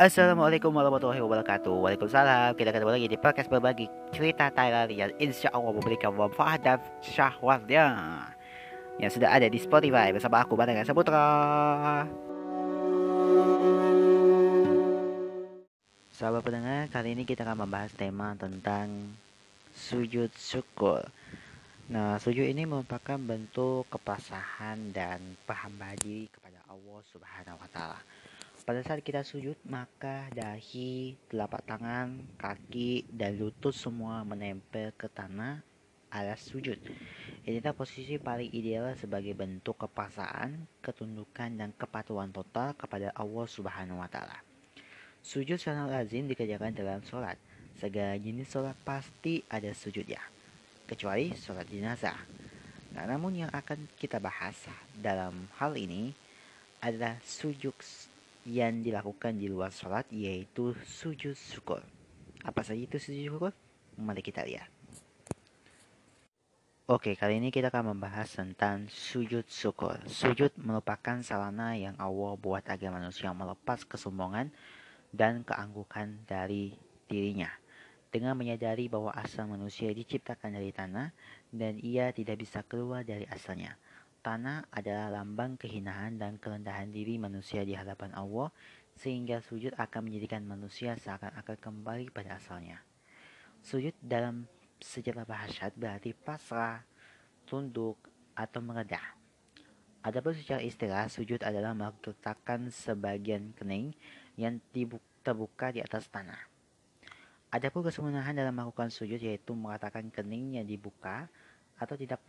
Assalamualaikum warahmatullahi wabarakatuh. Waalaikumsalam. Kita ketemu lagi di podcast berbagi cerita Thailand Yang insya Allah memberikan manfaat dan syahwatnya. Yang sudah ada di Spotify bersama aku Batangan Saputra. Sahabat pendengar, kali ini kita akan membahas tema tentang sujud syukur. Nah, sujud ini merupakan bentuk kepasahan dan perhamba diri kepada Allah Subhanahu wa taala. Pada saat kita sujud, maka dahi, telapak tangan, kaki, dan lutut semua menempel ke tanah alas sujud. Inilah posisi paling ideal sebagai bentuk kepasahan, ketundukan, dan kepatuhan total kepada Allah Subhanahu wa taala. Sujud sangat lazim dikerjakan dalam sholat. Segala jenis sholat pasti ada sujudnya kecuali sholat jenazah. Nah, namun yang akan kita bahas dalam hal ini adalah sujud yang dilakukan di luar sholat yaitu sujud syukur. Apa saja itu sujud syukur? Mari kita lihat. Oke, kali ini kita akan membahas tentang sujud syukur. Sujud merupakan sarana yang Allah buat agar manusia melepas kesombongan dan keanggukan dari dirinya dengan menyadari bahwa asal manusia diciptakan dari tanah dan ia tidak bisa keluar dari asalnya. Tanah adalah lambang kehinaan dan kerendahan diri manusia di hadapan Allah sehingga sujud akan menjadikan manusia seakan-akan kembali pada asalnya. Sujud dalam sejarah bahasa berarti pasrah, tunduk, atau meredah. Adapun secara istilah, sujud adalah meletakkan sebagian kening yang terbuka di atas tanah. Adapun kesempurnaan dalam melakukan sujud yaitu mengatakan keningnya dibuka atau tidak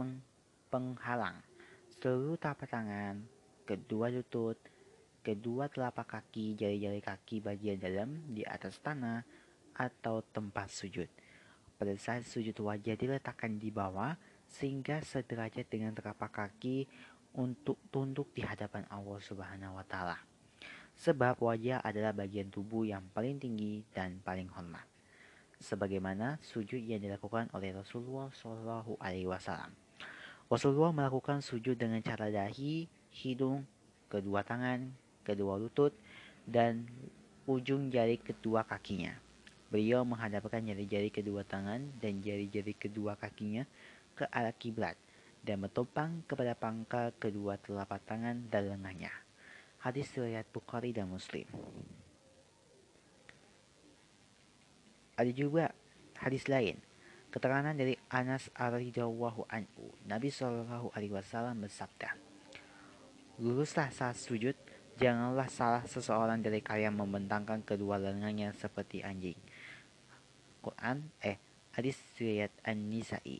penghalang. Seluruh telapak tangan, kedua lutut, kedua telapak kaki, jari-jari kaki bagian dalam di atas tanah atau tempat sujud. Pada saat sujud wajah diletakkan di bawah sehingga sederajat dengan telapak kaki untuk tunduk di hadapan Allah Subhanahu wa taala. Sebab wajah adalah bagian tubuh yang paling tinggi dan paling hormat sebagaimana sujud yang dilakukan oleh Rasulullah Shallallahu Alaihi Wasallam. Rasulullah melakukan sujud dengan cara dahi, hidung, kedua tangan, kedua lutut, dan ujung jari kedua kakinya. Beliau menghadapkan jari-jari kedua tangan dan jari-jari kedua kakinya ke arah kiblat dan bertopang kepada pangkal kedua telapak tangan dan lengannya. Hadis riwayat Bukhari dan Muslim. Ada juga hadis lain. Keterangan dari Anas radhiyallahu anhu, Nabi Shallallahu alaihi wasallam bersabda, "Luruslah saat sujud, janganlah salah seseorang dari kalian membentangkan kedua lengannya seperti anjing." Quran eh hadis riwayat An-Nisa'i.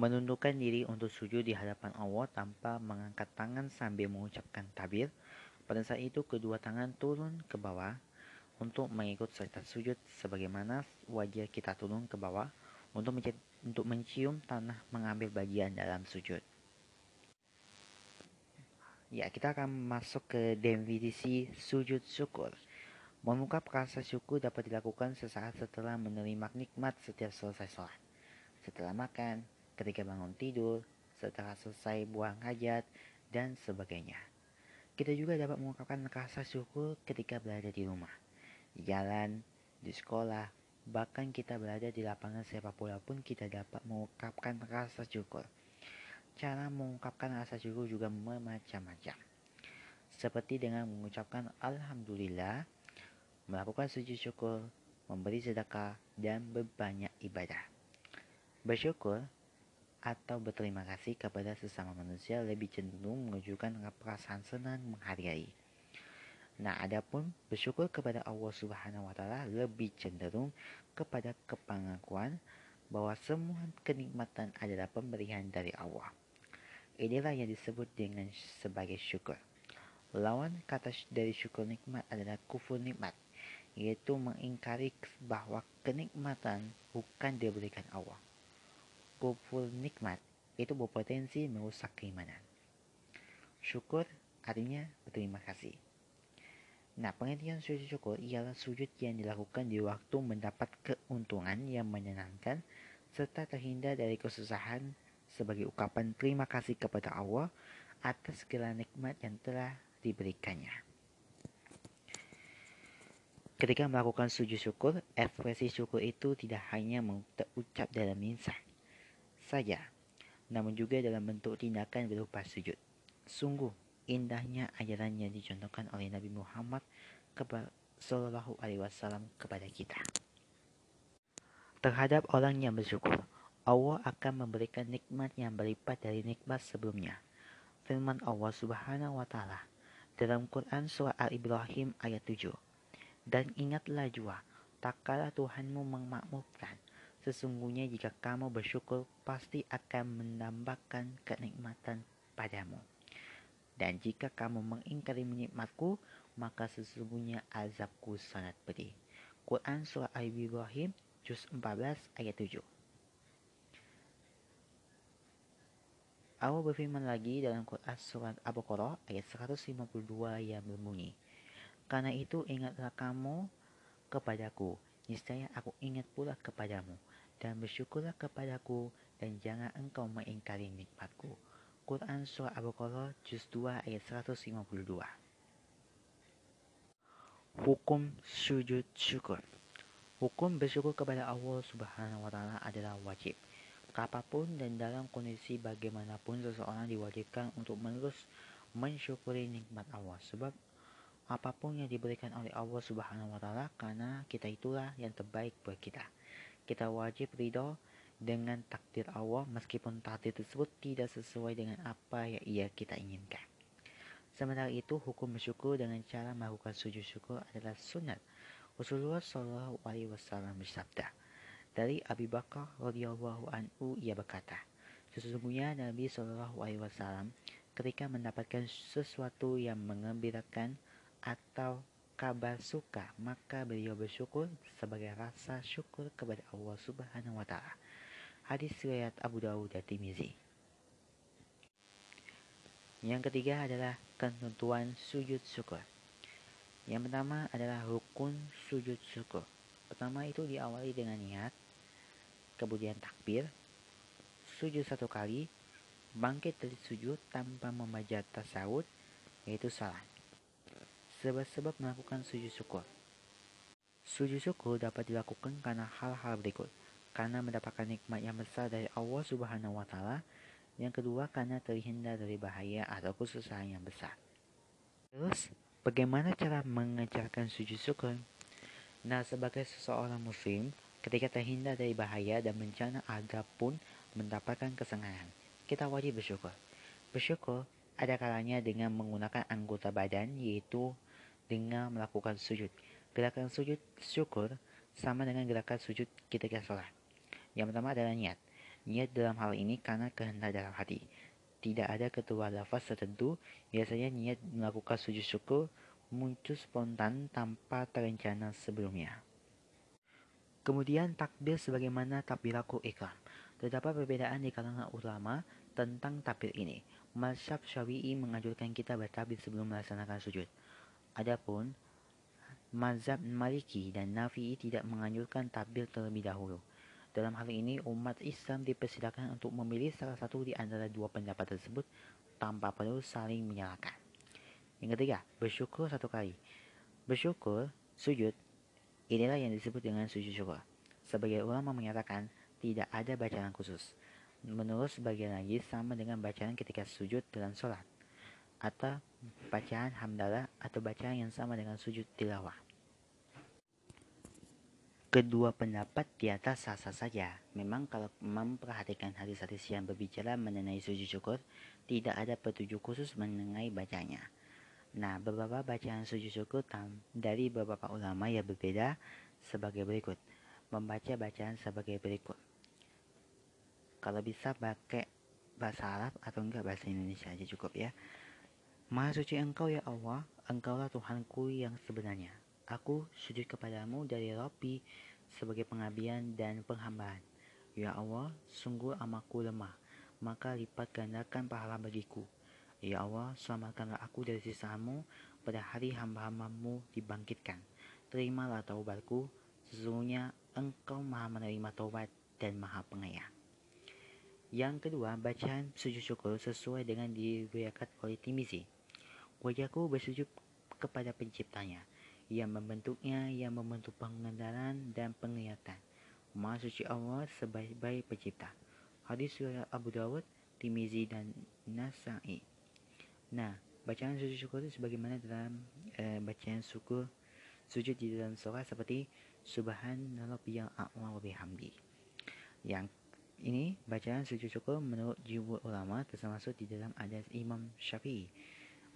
Menundukkan diri untuk sujud di hadapan Allah tanpa mengangkat tangan sambil mengucapkan tabir. Pada saat itu kedua tangan turun ke bawah untuk mengikut serta sujud sebagaimana wajah kita turun ke bawah untuk untuk mencium tanah mengambil bagian dalam sujud. Ya, kita akan masuk ke definisi sujud syukur. Mengungkap rasa syukur dapat dilakukan sesaat setelah menerima nikmat setiap selesai sholat. Setelah makan, ketika bangun tidur, setelah selesai buang hajat, dan sebagainya. Kita juga dapat mengungkapkan rasa syukur ketika berada di rumah di jalan, di sekolah, bahkan kita berada di lapangan sepak bola pun kita dapat mengungkapkan rasa syukur. Cara mengungkapkan rasa syukur juga bermacam-macam. Seperti dengan mengucapkan Alhamdulillah, melakukan sujud syukur, memberi sedekah, dan berbanyak ibadah. Bersyukur atau berterima kasih kepada sesama manusia lebih cenderung menunjukkan perasaan senang menghargai. Nah, adapun bersyukur kepada Allah Subhanahu wa taala lebih cenderung kepada kepengakuan bahwa semua kenikmatan adalah pemberian dari Allah. Inilah yang disebut dengan sebagai syukur. Lawan kata dari syukur nikmat adalah kufur nikmat, yaitu mengingkari bahwa kenikmatan bukan diberikan Allah. Kufur nikmat itu berpotensi merusak keimanan. Syukur artinya berterima kasih. Nah, pengertian sujud syukur ialah sujud yang dilakukan di waktu mendapat keuntungan yang menyenangkan serta terhindar dari kesusahan sebagai ungkapan terima kasih kepada Allah atas segala nikmat yang telah diberikannya. Ketika melakukan sujud syukur, ekspresi syukur itu tidak hanya terucap dalam lisan saja, namun juga dalam bentuk tindakan berupa sujud. Sungguh indahnya ajaran yang dicontohkan oleh Nabi Muhammad kepada Sallallahu Alaihi Wasallam kepada kita. Terhadap orang yang bersyukur, Allah akan memberikan nikmat yang berlipat dari nikmat sebelumnya. Firman Allah Subhanahu wa taala dalam Quran surah Al-Ibrahim ayat 7. Dan ingatlah jua, tak kala Tuhanmu memakmurkan, sesungguhnya jika kamu bersyukur pasti akan menambahkan kenikmatan padamu. Dan jika kamu mengingkari nikmatku, maka sesungguhnya azabku sangat pedih. Quran Surah Al-Ibrahim, Juz 14 ayat 7 Allah berfirman lagi dalam Quran Surat Al-Baqarah ayat 152 yang berbunyi karena itu ingatlah kamu kepadaku, niscaya aku ingat pula kepadamu, dan bersyukurlah kepadaku, dan jangan engkau mengingkari nikmatku. Quran Surah Al-Baqarah Juz 2 ayat 152 Hukum sujud syukur Hukum bersyukur kepada Allah Subhanahu wa taala adalah wajib. Kapan pun dan dalam kondisi bagaimanapun seseorang diwajibkan untuk menerus mensyukuri nikmat Allah sebab apa pun yang diberikan oleh Allah Subhanahu wa taala karena kita itulah yang terbaik buat kita. Kita wajib ridho dengan takdir Allah meskipun takdir tersebut tidak sesuai dengan apa yang ia kita inginkan. Sementara itu, hukum bersyukur dengan cara melakukan sujud syukur adalah sunat. Rasulullah Shallallahu Alaihi Wasallam bersabda, dari Abi Bakar radhiyallahu anhu ia berkata, sesungguhnya Nabi Shallallahu Alaihi Wasallam ketika mendapatkan sesuatu yang mengembirakan atau kabar suka, maka beliau bersyukur sebagai rasa syukur kepada Allah Subhanahu wa taala. Hadis riwayat Abu Dawud dan Tirmizi. Yang ketiga adalah ketentuan sujud syukur. Yang pertama adalah rukun sujud syukur. Pertama itu diawali dengan niat, kemudian takbir, sujud satu kali, bangkit dari sujud tanpa membaca tasawuf, yaitu salat. Sebab-sebab melakukan sujud syukur. Sujud syukur dapat dilakukan karena hal-hal berikut. Karena mendapatkan nikmat yang besar dari Allah Subhanahu wa taala. Yang kedua karena terhindar dari bahaya atau kesusahan yang besar. Terus, bagaimana cara mengejarkan sujud syukur? Nah, sebagai seseorang muslim, ketika terhindar dari bahaya dan bencana ada pun mendapatkan kesenangan, kita wajib bersyukur. Bersyukur ada kalanya dengan menggunakan anggota badan yaitu dengan melakukan sujud. Gerakan sujud syukur sama dengan gerakan sujud ketika sholat. Yang pertama adalah niat. Niat dalam hal ini karena kehendak dalam hati. Tidak ada ketua lafaz tertentu, biasanya niat melakukan sujud syukur muncul spontan tanpa terencana sebelumnya. Kemudian takbir sebagaimana takbiratul ikram. Terdapat perbedaan di kalangan ulama tentang takbir ini. Mazhab Syafi'i menganjurkan kita bertakbir sebelum melaksanakan sujud. Adapun mazhab Maliki dan Nafi'i tidak menganjurkan takbir terlebih dahulu. Dalam hal ini, umat Islam dipersilakan untuk memilih salah satu di antara dua pendapat tersebut tanpa perlu saling menyalahkan. Yang ketiga, bersyukur satu kali. Bersyukur, sujud, inilah yang disebut dengan sujud syukur. Sebagai ulama menyatakan, tidak ada bacaan khusus. Menurut sebagian lagi, sama dengan bacaan ketika sujud dalam sholat atau bacaan hamdalah atau bacaan yang sama dengan sujud tilawah. Kedua pendapat di atas sah-sah saja. Memang kalau memperhatikan hadis-hadis yang berbicara mengenai sujud syukur, tidak ada petunjuk khusus mengenai bacanya. Nah, beberapa bacaan sujud syukur dari beberapa ulama yang berbeda sebagai berikut. Membaca bacaan sebagai berikut. Kalau bisa pakai bahasa Arab atau enggak bahasa Indonesia aja cukup ya. Maha suci engkau ya Allah, engkaulah Tuhanku yang sebenarnya. Aku sujud kepadamu dari Rabbi sebagai pengabdian dan penghambaan. Ya Allah, sungguh amaku lemah, maka lipat gandakan pahala bagiku. Ya Allah, selamatkanlah aku dari sisamu pada hari hamba-hambamu dibangkitkan. Terimalah taubatku, sesungguhnya engkau maha menerima taubat dan maha pengayang. Yang kedua, bacaan sujud syukur sesuai dengan diriwayatkan oleh Timisi. Wajahku bersujud kepada penciptanya, yang membentuknya, yang membentuk pengendaran dan penglihatan. Maha suci Allah sebaik-baik pencipta. Hadis riwayat Abu Dawud, Timizi dan Nasai. Nah, bacaan sujud syukur itu sebagaimana dalam e, bacaan syukur sujud di dalam surah seperti Subhanallah a'la wa bihamdi. Yang ini bacaan sujud syukur menurut jumhur ulama termasuk di dalam adas Imam Syafi'i.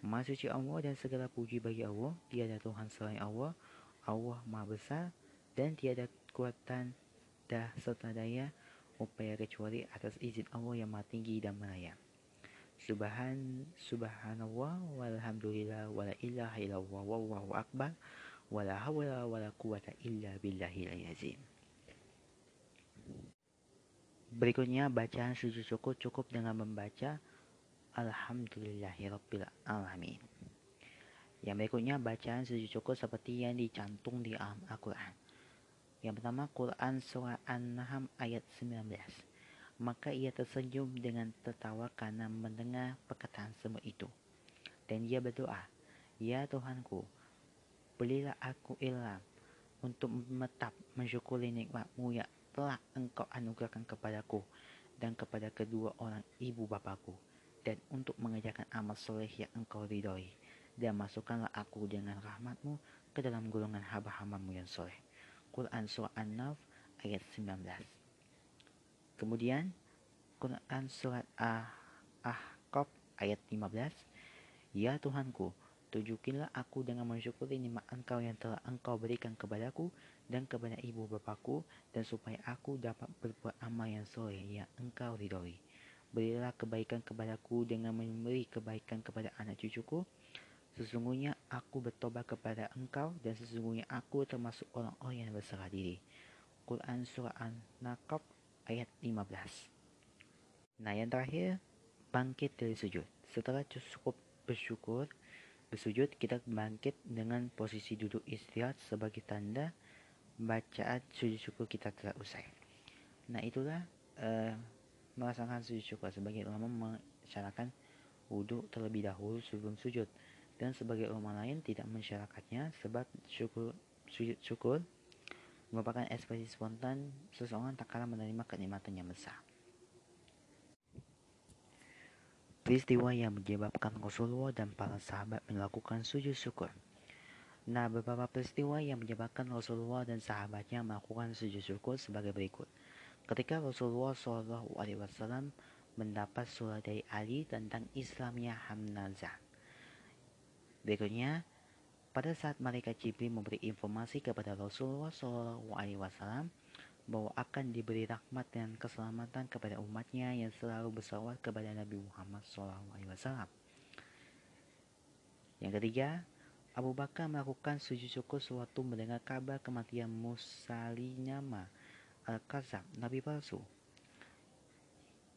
Maha suci Allah dan segala puji bagi Allah, tiada Tuhan selain Allah, Allah Maha Besar dan tiada kekuatan dah serta daya upaya kecuali atas izin Allah yang Maha Tinggi dan Meraya. Subhan subhanallah walhamdulillah wala ilaha illallah wallahu akbar wala hawla wala quwata illa billahil azim. Berikutnya bacaan sujud syukur cukup dengan membaca Alhamdulillahirabbil alamin. Yang berikutnya bacaan sujud syukur seperti yang dicantum di Al-Qur'an. Yang pertama Quran surah An-Nahm ayat 19. Maka ia tersenyum dengan tertawa karena mendengar perkataan semua itu. Dan ia berdoa, Ya Tuhanku, berilah aku ilham untuk menetap mensyukuri nikmatmu yang telah engkau anugerahkan kepadaku dan kepada kedua orang ibu bapakku dan untuk mengerjakan amal soleh yang engkau ridhoi dan masukkanlah aku dengan rahmatmu ke dalam golongan hamba-hambamu yang soleh. Quran Surah An-Naf ayat 19 Kemudian Quran Surat Ah-Ahqaf ayat 15 Ya Tuhanku, tunjukilah aku dengan mensyukuri nikmat engkau yang telah engkau berikan kepadaku dan kepada ibu bapakku dan supaya aku dapat berbuat amal yang soleh yang engkau ridhoi. Berilah kebaikan kepadaku dengan memberi kebaikan kepada anak cucuku. Sesungguhnya aku bertobat kepada engkau dan sesungguhnya aku termasuk orang-orang yang berserah diri. Quran Surah An-Nakab ayat 15 Nah yang terakhir, bangkit dari sujud. Setelah cukup bersyukur, bersujud, kita bangkit dengan posisi duduk istirahat sebagai tanda bacaan sujud syukur kita telah usai. Nah itulah uh, melaksanakan sujud syukur sebagai ulama mensyaratkan wudhu terlebih dahulu sebelum sujud dan sebagai ulama lain tidak mensyaratkannya sebab syukur sujud syukur merupakan ekspresi spontan seseorang tak kalah menerima kenikmatan yang besar. Peristiwa yang menyebabkan Rasulullah dan para sahabat melakukan sujud syukur. Nah, beberapa peristiwa yang menyebabkan Rasulullah dan sahabatnya melakukan sujud syukur sebagai berikut. Ketika Rasulullah Shallallahu Alaihi Wasallam mendapat surat dari Ali tentang Islamnya Hamzah. Berikutnya, pada saat mereka Jibril memberi informasi kepada Rasulullah Shallallahu Alaihi Wasallam bahwa akan diberi rahmat dan keselamatan kepada umatnya yang selalu bersalawat kepada Nabi Muhammad Shallallahu Alaihi Wasallam. Yang ketiga, Abu Bakar melakukan sujud syukur sewaktu mendengar kabar kematian Musalinama Al-Kazab, Nabi palsu.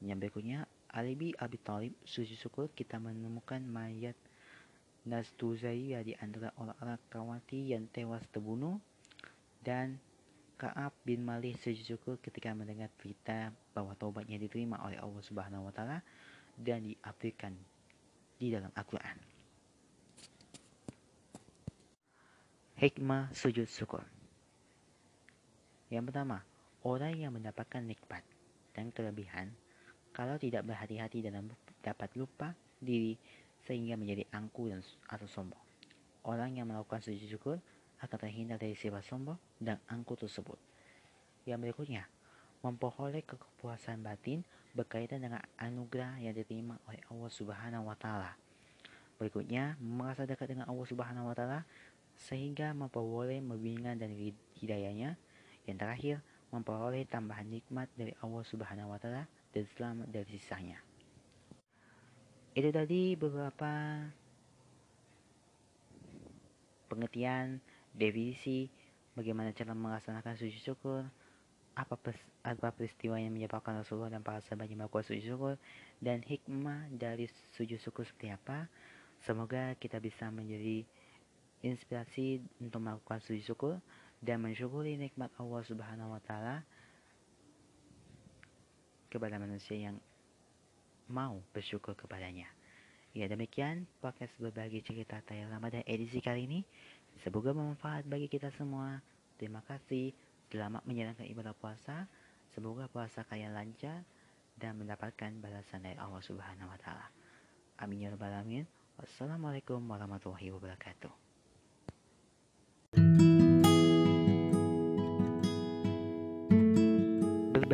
Yang berikutnya, Ali Abi Thalib, sujud syukur kita menemukan mayat Nastuzaiya di antara orang-orang Kawati yang tewas terbunuh dan Ka'ab bin Malik sujud syukur ketika mendengar berita bahwa taubatnya diterima oleh Allah Subhanahu wa taala dan diaplikasikan di dalam Al-Qur'an. Hikmah sujud syukur. Yang pertama, Orang yang mendapatkan nikmat dan kelebihan kalau tidak berhati-hati dalam dapat lupa diri sehingga menjadi angku dan atau sombong. Orang yang melakukan sujud syukur akan terhindar dari sifat sombong dan angku tersebut. Yang berikutnya, memperoleh kepuasan batin berkaitan dengan anugerah yang diterima oleh Allah Subhanahu wa taala. Berikutnya, merasa dekat dengan Allah Subhanahu wa taala sehingga memperoleh membimbingan dan hidayahnya. Yang terakhir, memperoleh tambahan nikmat dari Allah Subhanahu wa taala dan selamat dari sisanya. Itu tadi beberapa pengertian, definisi, bagaimana cara melaksanakan sujud syukur, apa, pers apa peristiwa yang menyebabkan Rasulullah dan para sahabatnya melakukan sujud syukur, dan hikmah dari sujud syukur seperti apa. Semoga kita bisa menjadi inspirasi untuk melakukan sujud syukur dan mensyukuri nikmat Allah Subhanahu wa taala kepada manusia yang mau bersyukur kepadanya. Ya demikian podcast berbagi cerita Thailand Ramadan edisi kali ini. Semoga bermanfaat bagi kita semua. Terima kasih. Selamat menjalankan ibadah puasa. Semoga puasa kalian lancar dan mendapatkan balasan dari Allah Subhanahu wa taala. Amin ya rabbal alamin. Wassalamualaikum warahmatullahi wabarakatuh.